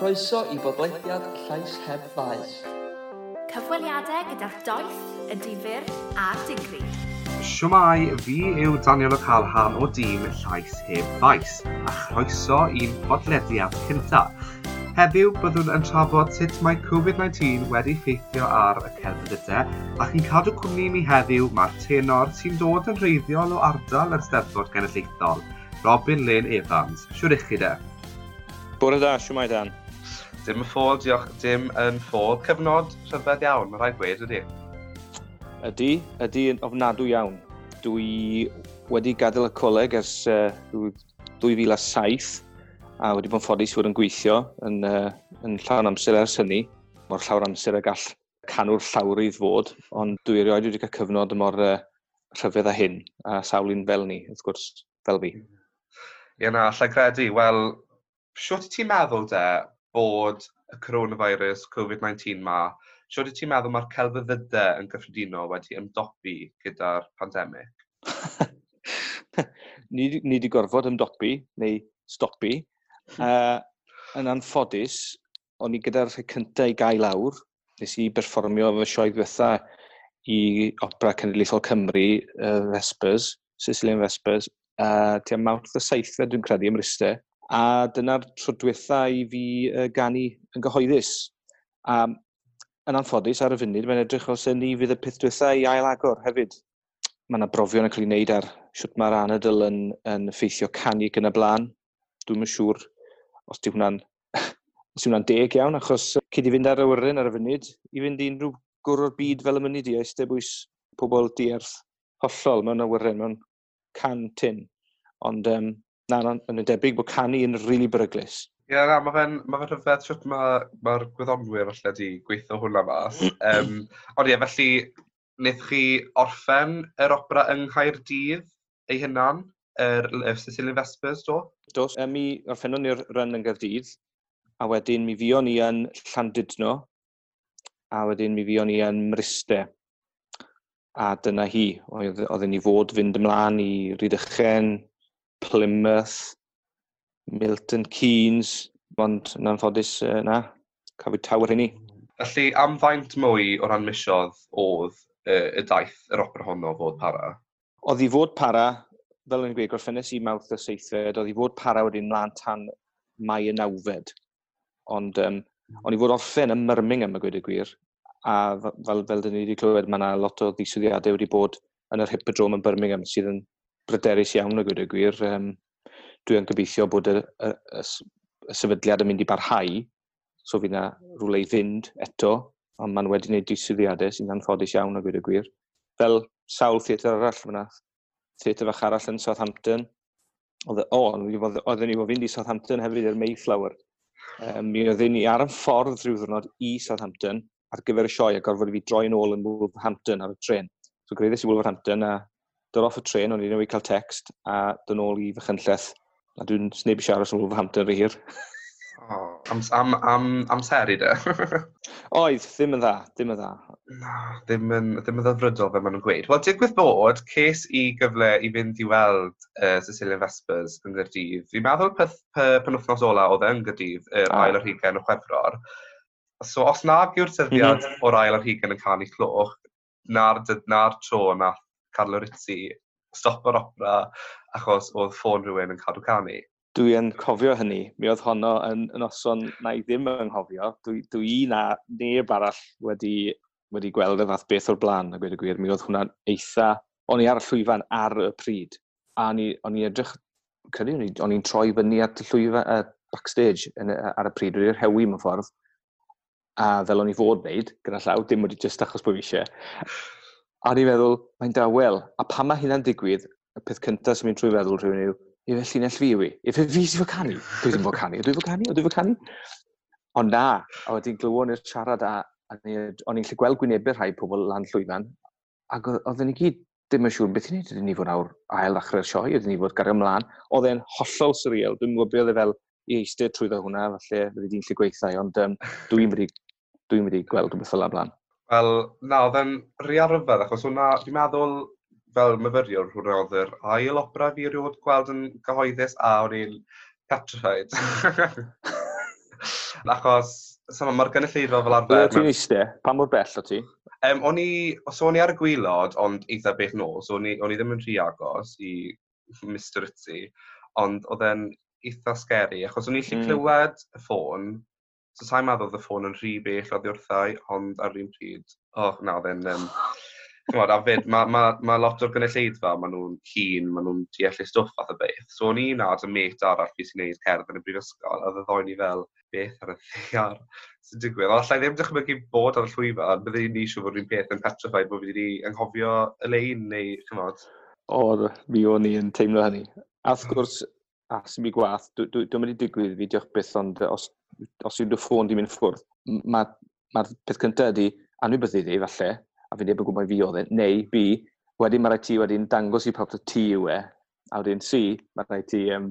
Croeso i bodlediad Llais heb faes. Cyfweliadau gyda'r doeth, y difyr a'r digri. Siwmai, fi yw Daniel O'Calhan o dîm Llais heb faes a chroeso i'n bodlediad cyntaf. Heddiw byddwn yn trafod sut mae Covid-19 wedi ffeithio ar y celfyddydau ac yn cadw cwmni mi heddiw mae'r tenor sy'n dod yn reiddiol o ardal yr Steddfod Genedlaethol, Robin Lynn Evans. Siwr i chi de? Bore da, siwmai dan. Dim y ffôl, diolch, dim yn ffôl. Cyfnod rhyfedd iawn, mae rhaid gweud ydy. Ydy, ydy yn ofnadw iawn. Dwi wedi gadael y coleg ers uh, 2007 a wedi bod yn ffodus fod yn gweithio yn, uh, yn llawn amser ers hynny. Mor llawr amser y gall canwr llawrydd fod, ond dwi erioed wedi cael cyfnod mor uh, rhyfedd a hyn, a sawl un fel ni, wrth gwrs, fel fi. Ie na, allai credu. Wel, siwt ti'n meddwl de, bod y coronavirus COVID-19 ma, siwr ti'n meddwl mae'r celfyddydau yn gyffredinol wedi ymdopi gyda'r pandemig? ni, ni wedi gorfod ymdopi, neu stopi. Uh, yn anffodus, o'n i gyda'r rhai cyntaf i gael lawr. Nes i berfformio fy sioe ddiwetha i Opera Cenedlaethol Cymru, uh, Vespers, Sicilian Vespers, uh, tua Mount the Seithfed dwi'n credu ym Mryste a dyna'r tro diwetha i fi uh, gannu yn gyhoeddus. A yn anffodus ar y funud, mae'n edrych os yn ni fydd y peth diwetha i ail agor hefyd. Mae yna brofion yn cael ei wneud ar siwt mae'r anadl yn, yn effeithio canu yn y blaen. Dwi'n yn siŵr os di hwnna'n os hwnna'n deg iawn, achos cyd i fynd ar awyren ar y funud, i fynd i unrhyw gwrw o'r byd fel y munud i, eistedd ystebwys pobl dierth hollol mewn awyren, mewn can tin. Ond um, na, na, yn y debyg bod canu yn rili really beryglis. Ie, yeah, na, mae fe'n ma fe rhyfedd sut mae'r ma, gwyddonwyr falle wedi gweithio hwnna mas. um, ond ie, felly, wnaeth chi orffen yr opera yng Nghaerdydd ei hunan, yr er, Sicilian Vespers, do? Dos, e, mi orffennon ni'r run yn Gaerdydd, a wedyn mi fion ni yn Llandudno, a wedyn mi fion ni yn Mryste. A dyna hi, oedd, oedd ni fod fynd ymlaen i Rydychen, Plymouth, Milton Keynes, ond yn anffodus uh, na, cafwyd tawr hynny. Felly, am faint mwy o ran misiodd oedd uh, y daith yr opera honno fod para? Oedd i fod para, fel yn gweud, gorffennus i mawrth y seithfed, oedd i fod para wedyn mlaen tan mai y nawfed. Ond um, o'n i fod orffen ym Myrmingham, y gweud y gwir, a fel, fel dyn ni wedi clywed, mae yna lot o ddiswyddiadau wedi bod yn yr hippodrome yn Birmingham sydd yn bryderus iawn o gyda gwir. Um, Dwi'n gobeithio bod y, y, y, y sefydliad yn mynd i barhau, so fydd yna rhywle i fynd eto, ond maen wedi gwneud disyddiadau sy'n anffodus iawn o gyda gwir. Fel sawl theatr arall fyna, theatr fach arall yn Southampton, oedd, o, oedden ni fod fynd i Southampton hefyd i'r Mayflower. Um, mi oedden ni ar y ffordd rhyw ddwrnod i Southampton ar gyfer y sioe a gorfod i fi droi yn ôl yn Wolverhampton ar y tren. So greiddes i Wolverhampton a dod off y tren, o'n i newid cael text, a dyn ôl i fy chynlleth, A dwi'n sneb i siarad yn Wolverhampton rhy hir. Oh, am, am, am, amseru de. Oedd, ddim yn dda, ddim yn dda. Na, ddim yn, ddim yn ddefrydol fe maen nhw'n gweud. Wel, digwydd bod, ces i gyfle i fynd i weld uh, Cecilia Vespers yn Gyrdydd. Fi'n meddwl peth penwthnos ola oedd e yn Gyrdydd, yr ah. ail o'r hugen o Chwefror. So, os nag yw'r syddiad mm -hmm. o'r ail o'r hugen yn canu cloch, na'r, na'r tro nath Carlo Rizzi, stop o'r opera achos oedd ffôn rhywun yn cadw canu. Dwi yn cofio hynny. Mi oedd honno yn, yn oson na i ddim yn nghofio. Dwi, dwi na neb arall wedi, wedi gweld y fath beth o'r blaen, a gweud y gwir. Mi oedd hwnna'n eitha... O'n i ar y llwyfan ar y pryd, a o'n i edrych... Credu, o'n i'n troi fyny at y llwyfan, uh, backstage yn, ar y pryd, wedi'r hewi mewn ffordd, a fel o'n i fod wneud, gyda llaw, dim wedi jyst achos bod fi eisiau. A ni'n meddwl, mae'n dawel. A pa mae hynna'n digwydd, y peth cyntaf sy'n mynd trwy feddwl rhywun yw, i fe llinell fi yw i. I fe fi sy'n fod canu? Dwi ddim fod canu. Dwi fod canu? Dwi fod canu? Ond na, a wedyn glywon i'r siarad a, a o'n i'n lle gweld gwynebau rhai pobl lan llwyfan, ac oedden ni gyd ddim yn siŵr beth i'n neud. Ydyn ni fod nawr ail ddechrau'r sioe, ydyn ni fod gario ymlaen. Oedd e'n hollol surreal. Dwi'n gwybod oedd e fel i eistedd trwy ddo hwnna, falle fyddi di'n lle gweithio, ond um, dwi'n wedi dwi gweld rhywbeth fel y blaen. Wel, na, oedd e'n rhy arfer, achos hwnna, dwi'n meddwl, fel myfyriwr, hwnna oedd yr ail opera fi rhywod gweld yn gyhoeddus, a o'n i'n petrified. achos, sama, mae'r gynulleidfa fel arfer... Ble ti'n eistedd? Pa mor bell o ti? Um, o'n i, so o'n i ar y gwylod, ond eitha beth nos, so o'n i, on i ddim yn rhy agos i Mr Ritzy, ond oedd e'n eitha scary, achos o'n i'n lli mm. clywed y ffôn, So sa'n meddwl oedd y ffôn yn rhy bell oddi wrthau, ond ar un pryd, oh, na, oedd e'n... um, chymod, a fyd, mae ma, ma lot o'r gynulleidfa, maen nhw'n hun, maen nhw'n deallu stwff fath o beth. So o'n i'n nad y met arall fi sy'n gwneud cerdd yn y brifysgol, a ddoen ni fel beth ar y ddiar sy'n digwydd. Ond allai ddim dychmygu bod ar y llwyfa, byddai ni siw fod rhywun peth yn petrified bod fi wedi anghofio y lein neu chymod. O, mi o'n i'n teimlo hynny. A wrth gwrs, a sy'n mi gwaith, dwi'n mynd i digwydd fi, diolch byth, ond os os yw dy ffôn di mynd ffwrdd, mae'r ma, peth cyntaf ydi anwybyddu iddi falle, a fi'n neb yn gwybod fi oedd e, neu B, wedyn mae rhaid ti wedyn dangos i pawb ti yw e, a wedyn C, mae rhaid ti um,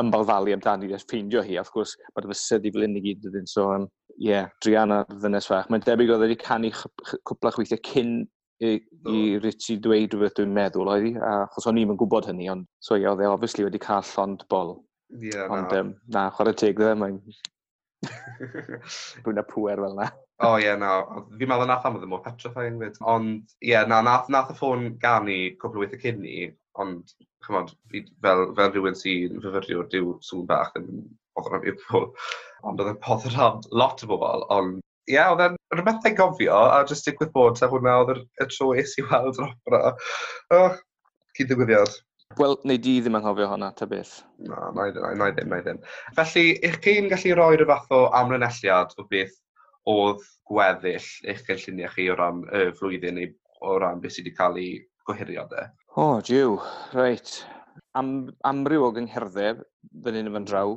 ymbalfalu amdani jyst ffeindio hi, a wrth gwrs mae'r dy fysedd i fel unig i dydyn, so ie, um, yeah, Drian ar ddynes fach. Mae'n debyg oedd e wedi canu cwpla chweithiau cyn i, i Richie dweud rhywbeth dwi'n meddwl oedd hi, a achos o'n i'm yn gwybod hynny, ond so ie, oedd e obviously wedi cael llond bol. Ie, yeah, Ond na. Um, na, chwarae teg dde, mae'n Dwi'n y pwer fel na. O oh, ie, yeah, na. Fi'n meddwl nath am oedd yn mor petrifying fyd. Ond ie, yeah, na, nath, nath y ffôn gan i cwbl o weithio cyn ni, ond chymod, fi, fel, fel rhywun sy'n fyfyriwr dyw sŵn bach yn bodd rhan i'r pobl. Ond oedd yn bodd rhan lot o bobl, ond ie, yeah, oedd e'n rhywbeth ei gofio, a jyst digwydd bod, a hwnna oedd y tro es i weld yr opera. Oh, cyd-ddigwyddiad. Wel, neu di ddim anghofio hwnna, ta beth. Na, na, na, na ddim, na ddim. Felly, eich chi'n gallu roi rhyw fath o amlynelliad o beth oedd gweddill eich cynlluniau chi o ran y flwyddyn neu o ran beth sydd wedi cael ei gohirio de? O, oh, diw, reit. Am, amryw o gyngherddau, fan hyn yn draw,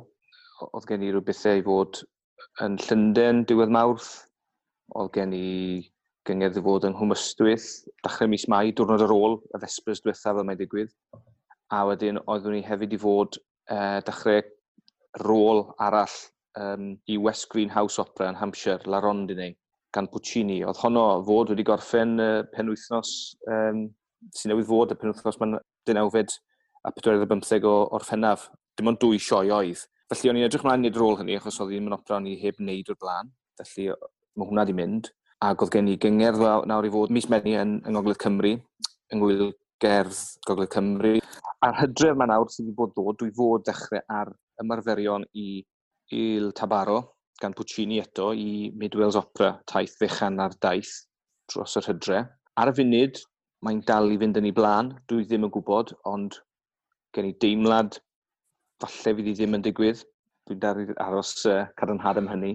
oedd gen i rhyw bethau i fod yn Llundain diwedd mawrth, oedd gen i gyngedd i fod yng Nghymystwyth, dachrau mis Mai, diwrnod ar ôl, y Vespers diwethaf fel mae'n digwydd a wedyn oeddwn ni hefyd i fod uh, dechrau rôl arall um, i West Green House Opera yn Hampshire, La Rondine, gan Puccini. Oedd honno fod wedi gorffen uh, penwythnos um, sy'n newydd fod y penwythnos mae'n dynawfed a 45 o orffennaf. Dim ond dwy sioe oedd. Felly o'n i'n edrych mlaen i'r rôl hynny, achos oedd hi'n yn opera o'n i heb wneud o'r blaen. Felly mae hwnna wedi mynd. Ac oedd gen i gyngerdd nawr i fod mis Meni yn, yng Ngogledd Cymru, yng Ngwyl Gerdd Gogledd Cymru a'r hydref mae nawr sydd wedi bod ddod, dwi fod dechrau ar ymarferion i Il Tabaro, gan Puccini eto, i Midwell's Opera, taith fechan ar daith dros yr hydre. Ar y funud, mae'n dal i fynd yn ei blaen, dwi ddim yn gwybod, ond gen i deimlad falle fydd i ddim yn digwydd. Dwi'n dar aros uh, cadarnhad am hynny.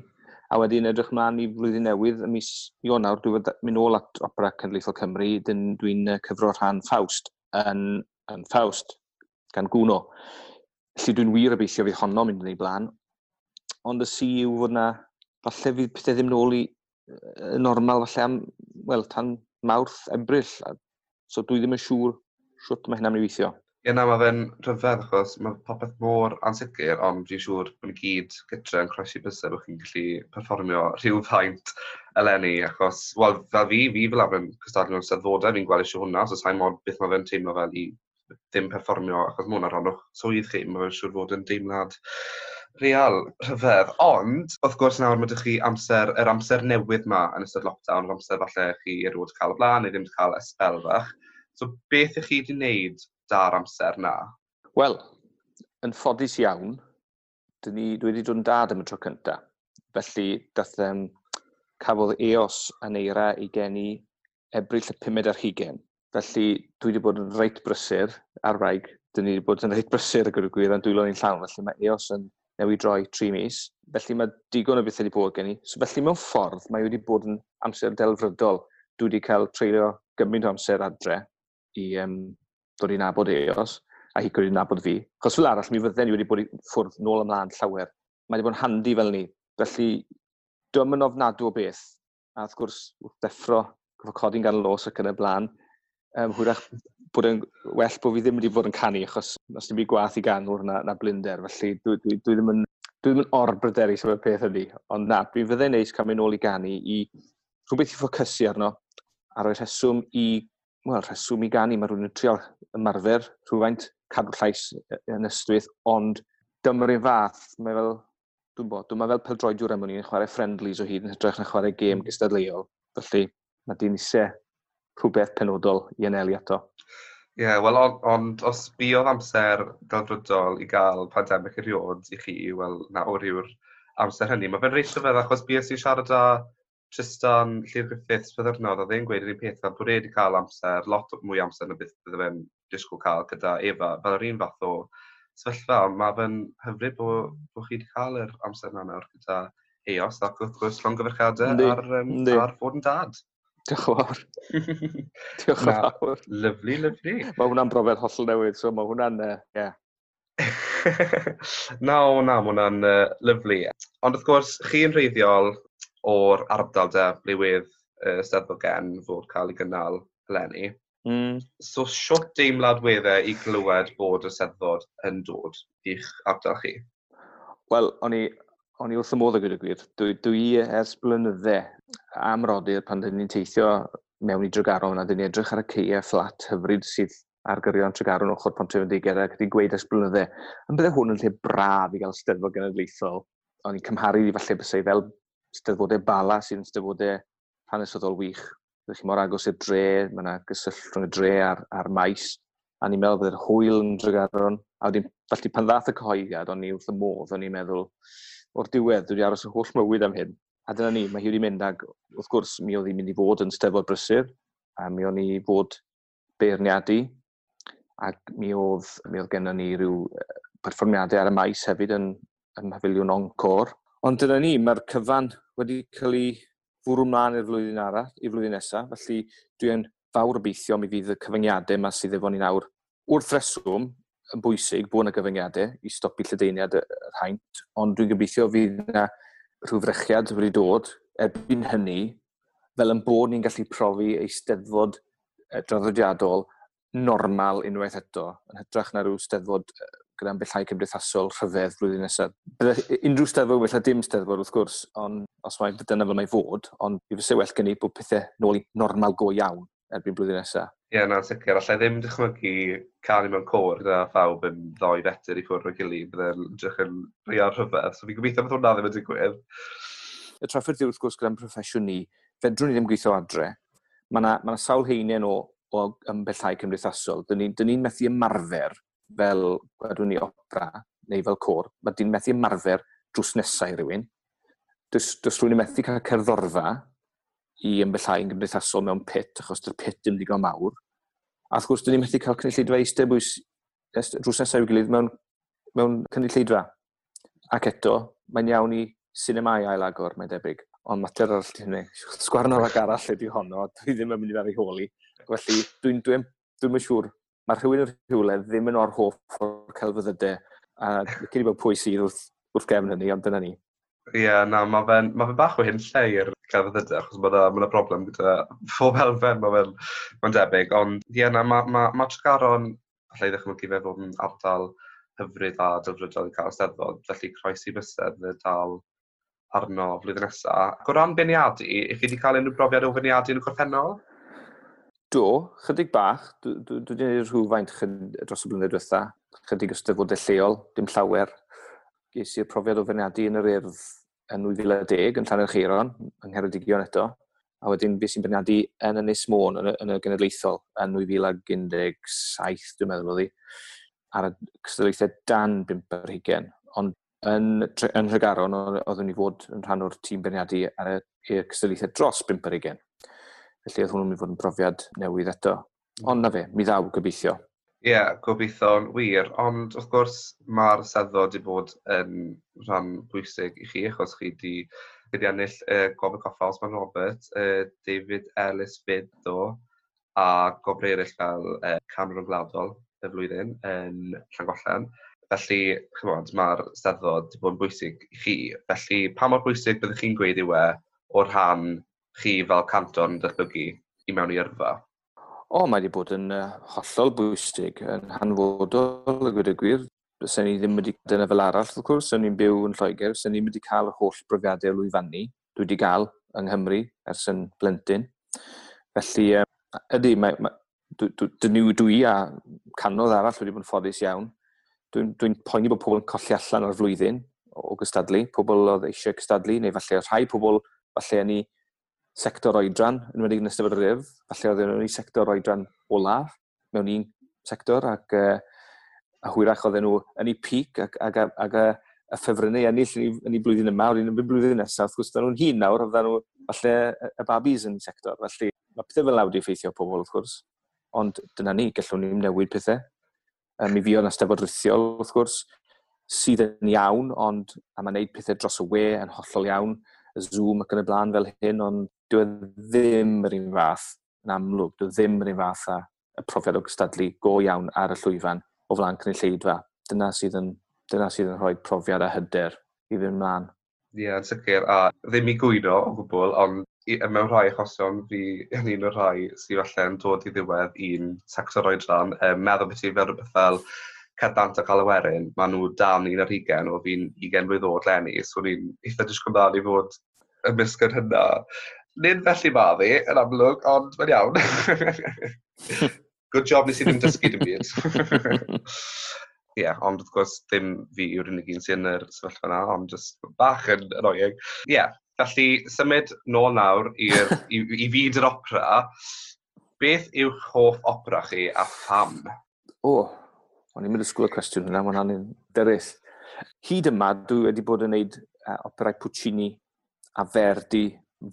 A wedyn edrych mlaen i flwyddyn newydd, ym mis Ionawr, dwi'n mynd nôl at Opera Cenedlaethol Cymru, dyn dwi'n cyfro rhan Faust yn, yn Faust gan gwno. Felly dwi'n wir obeithio fydd honno mynd yn ei blaen. Ond y si yw fod na, falle fydd pethau ddim nôl i y normal falle am, wel, tan mawrth, ebryll. So dwi ddim yn siŵr siwt mae hynna'n mynd i weithio. Ie, na, mae fe'n rhyfedd achos mae popeth mor ansicr, ond dwi'n siŵr bod ni gyd gytre yn croesi bysau bod chi'n gallu perfformio rhyw faint eleni, achos, wel, fel fi, fi fel arfer yn cystadlu mewn saddodau, fi'n gweld eisiau hwnna, so sa'n modd beth mae fe'n teimlo fel i ddim perfformio achos mae hwnna rhan o'ch swydd chi, mae fe'n siŵr fod yn deimlad real rhyfedd. Ond, wrth gwrs nawr mae ydych chi amser, yr amser newydd ma yn ystod lockdown, yr amser falle chi erioed cael y blaen neu ddim wedi cael ysbel fach. So beth ych chi wedi wneud da'r amser na? Wel, yn ffodus iawn, dwi ni, dwi wedi dod yn dad am y tro cyntaf. Felly, dath, um, cafodd EOS yn eira i geni ebryll y pumed ar hugen. Felly, dwi wedi bod yn reit brysur ar raig. Dyn ni wedi bod yn reit brysur y wrth gwir yn dwylo ni'n llawn, felly mae EOS yn newid droi tri mis. Felly mae digon o beth wedi bod gen i. So felly mewn ffordd, mae wedi bod yn amser delfrydol. Dwi wedi cael treulio gymaint o amser adre i um, dod i nabod EOS a hi gwrdd i nabod fi. Chos fel arall, mi fydden i wedi bod i ffwrdd nôl ymlaen llawer. Mae wedi bod yn handi fel ni. Felly, dwi'n mynd ofnadw o beth. A wrth gwrs, wrth deffro, gyfo codi'n gan los ac yn y blaen, um, hwyrach bod yn well bod fi ddim wedi bod yn canu, achos os ddim byd gwaith i ganwr na, na blinder, felly dwi, dwi, dwi ddim yn dwi ddim yn orbryderu sef y peth ydy, ond na, dwi fyddai neis cael mynd nôl i ganu i rhywbeth i ffocysu arno, a roi rheswm i, wel, rheswm i ganu, mae rhywun yn trio ymarfer rhywfaint cadw llais yn ystwyth, ond dyma'r un fath, mae fel, dwi'n bod, dwi'n fel peldroediwr am yn chwarae friendlies o hyd yn hytrach na chwarae gêm gystadleuol, felly mae dyn eisiau rhywbeth penodol i anelu ato. Ie, yeah, wel, ond on, os buodd amser delfrydol i gael pandemig eriod i chi, wel, nawr yw'r amser hynny. Mae fe'n reisio fedd achos bues i siarad â Tristan Llyr Griffiths byddyrnod, a ddyn gweud yr un peth, bod e wedi cael amser, lot mwy amser na beth bydde fe'n disgwyl cael gyda Efa, fel yr un fath o sefyllfa, ond mae fe'n hyfryd bod, bod chi wedi cael yr amser yna nawr gyda EOS ac wrth gwrs llongyfarchiadau ar, um, ar fod yn dad. Diolch yn fawr. Diolch yn fawr. Lyflu, lyflu. Mae hwnna'n brofiad hollol newydd, so mae hwnna'n, ie. uh, yeah. na, o na, mae hwnna'n uh, lyflu. Ond wrth gwrs, chi'n reiddiol o'r ardal da bliwydd uh, Steddfod Gen fod cael ei gynnal eleni. Mm. So, siwt deimlad weddau e i glywed bod y Steddfod yn dod i'ch ardal chi? Wel, o'n i O'n i wrth y modd o gyda gwir. Dwi, dwi ers blynydde am rodyr pan dyn ni'n teithio mewn i drygaro yna, dyn ni edrych ar y ceia fflat hyfryd sydd ar gyrion Tregaron ochr Pontevedigau ac wedi gweud ers blynydde, yn bydde hwn yn lle braf i gael steddfod genedlaethol. O'n i'n cymharu i falle bysau fel steddfodau bala sy'n steddfodau hanesyddol wych. Byddai chi mor agos i'r dre, mae yna gysylltu rhwng y dre a'r, ar maes. A ni'n meddwl bod yr hwyl yn Tregaron. A wedyn, felly pan ddath y cyhoeddiad, o'n i wrth y modd, o'n i'n meddwl, o'r diwedd, dwi wedi aros y holl mywyd am hyn. A dyna ni, mae hi wedi mynd ag, wrth gwrs, mi oedd hi'n mynd i fod yn stefo'r brysur, a mi o'n i fod beirniadu, ac mi oedd, mi oedd gennym ni rhyw perfformiadau ar y maes hefyd yn, yn Mhafiliwn Oncor. Ond dyna ni, mae'r cyfan wedi cael ei fwrw mlaen i'r flwyddyn arall, i flwyddyn nesaf, felly dwi'n fawr obeithio mi fydd y cyfyngiadau yma sydd efo ni nawr. Wrth reswm, yn bwysig bod yna gyfyngiadau i stopi lledeiniad yr haint, ond dwi'n gobeithio fydd yna rhyw frechiad wedi dod erbyn hynny, fel yn bod ni'n gallu profi eisteddfod draddodiadol normal unwaith eto, yn hytrach na rhyw steddfod gyda'n bethau cymdeithasol rhyfedd flwyddyn nesaf. Bydde unrhyw steddfod wella dim steddfod wrth gwrs, ond os mae dyna fel mae fod, ond i fysa well gen i bod pethau nôl i normal go iawn erbyn blwyddyn nesaf. Ie, yeah, na'n sicr. Alla i ddim dychmygu cael ei mewn cwr gyda phawb yn ddoi fetr i ffwrdd o'r gilydd, bydde'n edrych yn rhi ar rhyfedd. So fi'n gobeithio bod hwnna ddim yn digwydd. Y trafferth wrth gwrs gyda'n proffesiwn ni, fedrwn ni ddim gweithio adre. Mae yna ma sawl heiniau o, o ymbellau cymdeithasol. Dyn ni'n ni, methu ymarfer fel, wedwn ni, opera neu fel cwr. Mae dyn methu ymarfer drws nesau rhywun. Dys, dys rhywun rwy'n methu cael cerddorfa i ymbellau'n gymdeithasol mewn pit, achos dy'r pit ddim digon mawr. A wrth gwrs, dyn ni'n methu cael cynulleidfa eistedd bwys drws nesaf i'w gilydd mewn, mewn cynulleidfa. Ac eto, mae'n iawn i sinemau ail agor, mae'n debyg. Ond mater arall di hynny. Sgwarno ag arall ydy honno, dwi ddim yn mynd i fer ei holi. Felly, dwi'n dwi, dwi, dwi, dwi siŵr, mae rhywun o'r rhywle ddim yn o'r hoff o'r celfyddydau. A cyn i bod pwy sydd wrth, wrth gefn hynny, ond dyna ni. Ie, yeah, na, mae fe'n ma fe bach o hyn lleir celf ydde, achos mae yna ma broblem gyda phob elfen, mae'n ma debyg. Ond ie, na, mae ma, ma Tregaron, allai ddechmygu fe fod yn ardal hyfryd a dylfrydol i cael Eisteddfod, felly croesi bysedd y dal arno flwyddyn nesaf. Ac O ran beniadu, i chi wedi cael unrhyw brofiad o beniadu yn y corffennol? Do, chydig bach. Dwi wedi gwneud rhywfaint dros y blynedd diwetha. Chydig ystafodau lleol, dim llawer. Ges i'r profiad o feniadu yn yr urdd yn 2010 yn Llanel Cheiron, yng Ngheredigion eto, a wedyn beth sy'n bryniadu yn Ynys Môn yn y, yn y genedlaethol yn 2017, dwi'n meddwl oedd hi, ar y cystadlaethau dan 5 ar 20, ond yn, yn Rhygaron oeddwn i fod yn rhan o'r tîm bryniadu ar y, y cystadlaethau dros 5 ar 20. Felly oedd hwnnw'n mynd i fod yn brofiad newydd eto. Hmm. Ond na fe, mi ddaw gobeithio. Ie, yeah, gobeithio'n wir. Ond wrth gwrs mae'r seddfod wedi bod yn rhan bwysig i chi, achos chi wedi wedi ennill y uh, gofod coffa Osman Robert, uh, David Ellis Beddo a gofod eraill fel uh, Cameron Gladol y flwyddyn yn Llangollen. Felly, chymod, mae'r seddfod wedi bod yn bwysig i chi. Felly, pa mor bwysig byddwch chi'n gweud i we o'r rhan chi fel canton yn datblygu i mewn i yrfa? O, mae wedi bod yn uh, hollol bwysig, yn hanfodol y gwyd y gwir. Sa'n ni ddim wedi dyna fel arall, wrth gwrs, sa'n ni'n byw yn Lloegr, sa'n ni wedi cael y holl brofiadau o lwyfannu. Dwi wedi cael yng Nghymru ers yn blentyn. Felly, um, ydy, mae, mae, dyn nhw dwi a canodd arall wedi bod yn ffodus iawn. Dwi'n dwi, dwi poeni bod pobl yn colli allan o'r flwyddyn o gystadlu, pobl oedd eisiau gystadlu, neu falle rhai pobl falle yn ei sector oedran, yn wedi'i yn ystod y ryf, falle oedd nhw'n ei sector oedran olaf mewn un sector ac uh, a hwyrach oedd nhw yn eu pic ac, ac, ac, ac, y ffefrynnau ennill yn, yn ei blwyddyn yma, oedd nhw'n blwyddyn nesaf, wrth gwrs, nhw'n hun nawr, oedd nhw falle y babis yn sector. Felly, mae pethau fel awd i effeithio pobl, wrth gwrs, ond dyna ni, gallwn ni'n newid pethau. Um, mi fi o'n astafod rhithiol, wrth gwrs, sydd yn iawn, ond a mae'n neud pethau dros y we yn hollol iawn, y Zoom ac yn y blaen fel hyn, ond dyw e ddim yr un fath yn amlwg, dyw e ddim yr un fath a y profiad o gystadlu go iawn ar y llwyfan o flaen cynulleidfa. Dyna sydd yn, dyna sydd yn rhoi profiad a hyder i fynd mlaen. Ie, yeah, yn sicr. A ddim i gwyno o gwbl, ond mewn rhai achosion fi yn un o'r rhai sydd falle yn dod i ddiwedd un sector oedran, um, meddwl beth i fel rhywbeth fel cadant ac alawerin, maen nhw dan un ar hugen o fi'n 20 blwydd oed lenni, so ni'n eitha disgwyl mlaen i fod ymysg yn hynna. Nid felly ma fi, yn amlwg, ond mae'n iawn. Good job nes i ddim dysgu dim byd. Ie, yeah, ond wrth gwrs ddim fi yw'r unig un sy'n yr sefyllfa yna, ond just bach yn annoying. Ie, yeah, felly symud nôl nawr i, i, i fyd yr opera. Beth yw'ch hoff opera chi a pham? O, oh, o'n i'n mynd i y cwestiwn hwnna, mae'n anodd derys. Hyd yma, dwi wedi bod yn gwneud uh, e, operau Puccini a Verdi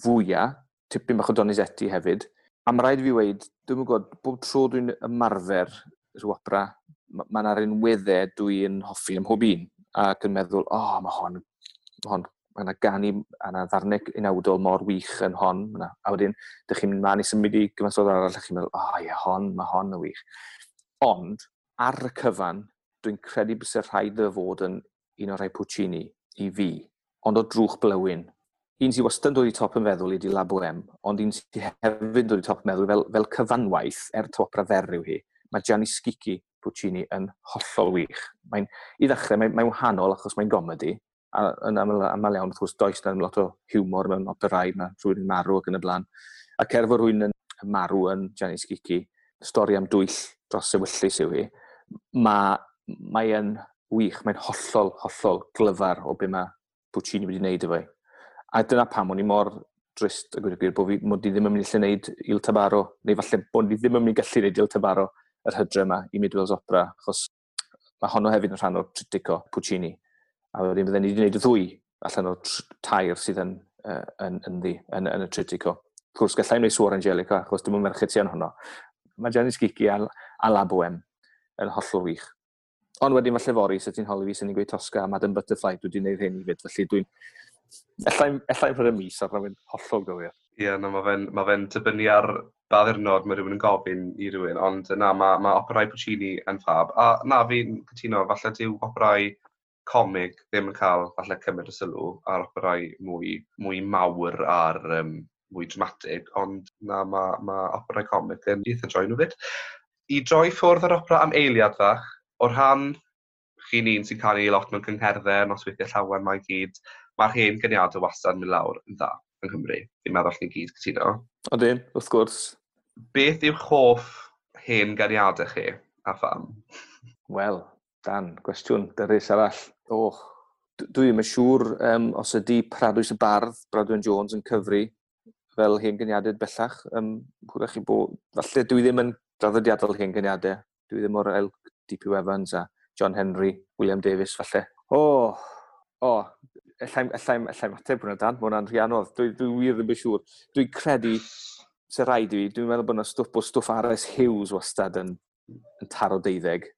fwyaf, tipyn bach o Donizetti hefyd. A mae rhaid i fi weid, dwi'n gwybod, bob tro dwi'n ymarfer rhyw opera, mae yna un weddau dwi'n hoffi ym mhob un. Ac yn meddwl, o, oh, mae hon, ma hon mae yna gani, mae yna ddarnau unawdol mor wych yn hon. Yna. A wedyn, dych chi'n mynd man i symud i gyfansodd arall, dych chi'n meddwl, o oh, ie, hon, mae hon yn wych. Ond, ar y cyfan, dwi'n credu bys y rhaid y fod yn un o'r rhai Puccini i fi, ond o drwch blywyn un sy'n wastad dod i top yn feddwl ydy Labo M, ond un sy'n hefyd dod i top yn meddwl fel, fel cyfanwaith er to opera ferryw hi, mae Gianni Schicchi Puccini yn hollol wych. Mae'n, I ddechrau, mae'n mae wahanol achos mae'n gomedi, a yn aml, aml iawn, wrth gwrs, does na'n lot o hiwmor mewn operau, mae rhywun yn marw ac yn y blaen. A cerf o rhywun yn marw yn Gianni Schicchi, stori am dwyll dros sefyllus yw hi, mae, mae yn wych, mae'n hollol, hollol glyfar o be mae Puccini wedi wneud efo hi. A dyna pam o'n i mor drist y gwir bod fi mod i ddim yn mynd i lle wneud Il Tabaro, neu falle bod i ddim yn mynd i gallu wneud Il Tabaro yr hydre yma i Midwells Opera, achos mae honno hefyd yn rhan o'r Tritico Puccini. A wedyn fydden ni wedi gwneud y ddwy allan o'r tair sydd yn, uh, yn, yn, ddi, yn, yn, y Tritico. Wrth gwrs, gallai wneud swor Angelica, achos dim yn merched sy'n honno. Mae Janis Gigi a, a Labwem yn hollol wych. Ond wedyn falle fori, sut ti'n holi fi sy'n ni'n gweud Tosca a Madame Butterfly, dwi wedi gwneud hyn i fyd, felly dwi'n Ellai'n ellai y mis ar rhywun hollol gywir. Ie, yeah, no, mae fe'n ma fe tybynnu ar ba ddirnod mae rhywun yn gofyn i rhywun, ond na, mae ma operau Puccini yn ffab. A na, fi'n cytuno, falle dyw operau comig ddim yn cael falle cymryd y sylw a'r operau mwy, mwy mawr a'r um, mwy dramatig, ond na, mae ma operau comig yn eitha joen nhw fyd. I droi ffwrdd ar opera am eiliad fach, o'r rhan chi'n un sy'n cael ei lot mewn cyngherddau, nosweithiau llawer mae gyd, mae'r hen gyniadau wastad yn mynd lawr yn dda yng Nghymru. Fi'n meddwl ni gyd cytuno. Odi, wrth gwrs. Beth yw'ch hoff hen gyniadau chi a pham? Wel, Dan, gwestiwn dyrus arall. Och, dwi ddim yn siŵr um, os ydy Pradwys y Bardd, Bradwyn Jones, yn cyfri fel hen gyniadau bellach. Um, hwyrach chi bod... Falle dwi ddim yn draddodiadol hen gyniadau. Dwi ddim o'r elg D.P. Evans a John Henry, William Davis, falle. O, oh, o, oh, allai'm, allai, allai mateb hwnna dan, mae hwnna'n rhianodd. Dwi, dwi wir ddim yn siŵr. Dwi'n credu, se i fi. dwi'n meddwl bod yna stwff o stwff RS Hughes wastad yn, yn taro deuddeg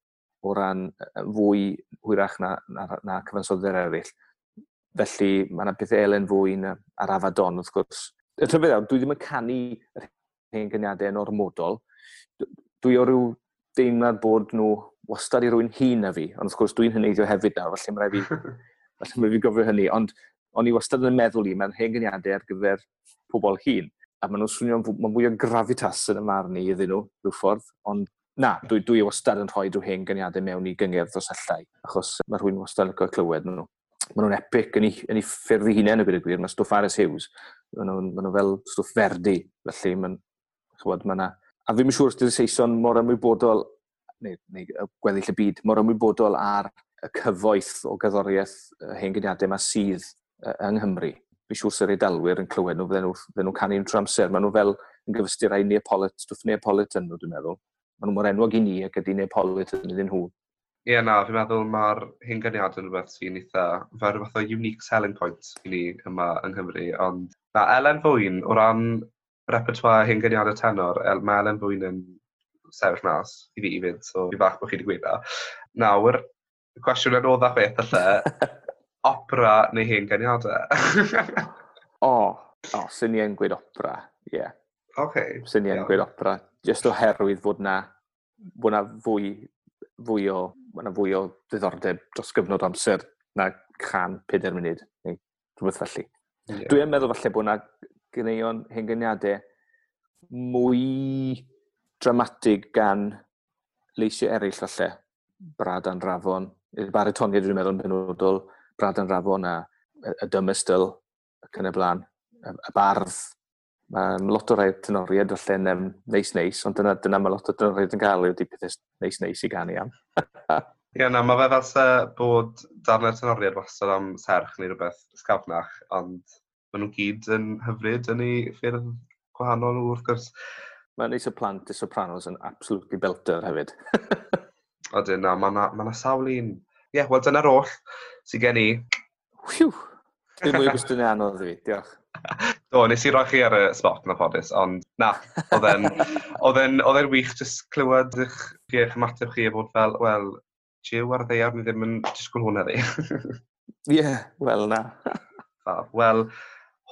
o ran fwy hwyrach na, na, na cyfansoddau eraill. Felly mae yna beth elen fwy na, ar afadon wrth gwrs. Y rhyfedd iawn, dwi ddim yn canu yr hen gyniadau yn ormodol. Dwi o ryw deimlad bod nhw wastad i rwy'n hun na fi, ond wrth gwrs dwi'n hynneiddio hefyd nawr, felly mae rhaid fi Felly mae fi gofio hynny, ond o'n i wastad yn meddwl i, mae'n hen gyniadau ar gyfer pobl hun. A maen nhw'n swnio, mae mwy o grafitas yn y marn i iddyn nhw, rhyw ffordd, ond na, dwi, dwi wastad yn rhoi rhyw hen gyniadau mewn i gyngerdd o sellau, achos mae rhywun wastad yn cael clywed nhw. Maen nhw'n epic yn ei, yn ei ffyrdd i hunain o gyda gwir, mae stwff Aris Hughes, maen nhw, maen nhw fel stwff ferdi, felly mae'n, chwod, mae yna... A fi'n siŵr os ydy'r Saeson mor ymwybodol, neu, neu gweddill y byd, mor ymwybodol ar y cyfoeth o gyddoriaeth hen gyniadau yma sydd yng Nghymru. Fi siŵr sy'r eidalwyr yn clywed nhw, fydden nhw'n nhw canu'n trwy amser. Maen nhw fel yn gyfystyr rai Neapolit, stwff Neapolitan nhw, dwi'n meddwl. Maen nhw mor enwog i ni ac ydy Neapolitan iddyn nhw. Ie, yeah, na, fi'n meddwl mae'r hyn gyniad yn rhywbeth sy'n eitha, fel rhywbeth o unique selling point i ni yma yng Nghymru, ond na, Elen Fwyn, o ran repertoire hyn gyniad y tenor, el, mae Elen Fwyn yn sefyll mas i fi i fynd, so fi fach bod chi wedi gweud na. Nawr, cwestiwn yn oedd a beth allai, opera neu hen geniadau? o, o, sy'n i'n gweud opera, ie. Yeah. Okay. Sy'n i'n gweud opera, jyst oherwydd fod na, bod na fwy, fwy o, bod na fwy o ddiddordeb dros gyfnod amser na can 5 munud, neu rhywbeth felly. Yeah. Dwi'n meddwl falle bod na gyneuon hen geniadau mwy dramatig gan leisio eraill falle. Brad Anrafon, i'r baritoniad dwi'n meddwl yn benodol, Brad yn Rafon a y dymystyl ac yn y blaen, y bardd. Mae lot o rai tenoriad falle'n um, neis-neis, ond dyna, dyna mae lot o tenoriad yn cael ydy pethau neis-neis i ganu am. Ie, yeah, na, mae fe fel se bod darnau tenoriad wastad am serch neu rhywbeth sgafnach, ond maen nhw'n gyd yn hyfryd yn ei ffyrdd gwahanol wrth gwrs. Mae'n neis y plant y sopranos yn absolutely belter hefyd. A na, mae yna ma, sawl un. Ie, yeah, wel dyna'r oll sydd gen i. Hwiw! Dwi'n mwy gwestiwn anodd i fi, diolch. Do, nes i roi chi ar y spot na ffodus, ond na, oedd e'n wych jyst clywed eich, eich ymateb chi a bod fel, wel, jiw ar ddeiar, ddeiaf, ni ddim yn disgwyl hwnna ddi. Ie, yeah, wel na. Wel,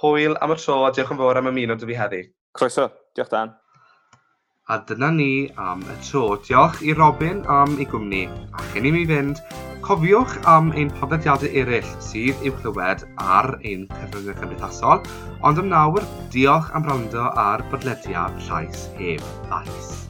hwyl am y tro a diolch yn fawr am ymuno dy fi heddi. Croeso, diolch Dan. A dyna ni am y tro. Diolch i Robin am ei gwmni. A chyn i mi fynd, cofiwch am ein podlediadau eraill sydd i'w clywed ar ein cyfryngau cymdeithasol, ond am nawr, diolch am rando ar bodlediad llais heb ddais.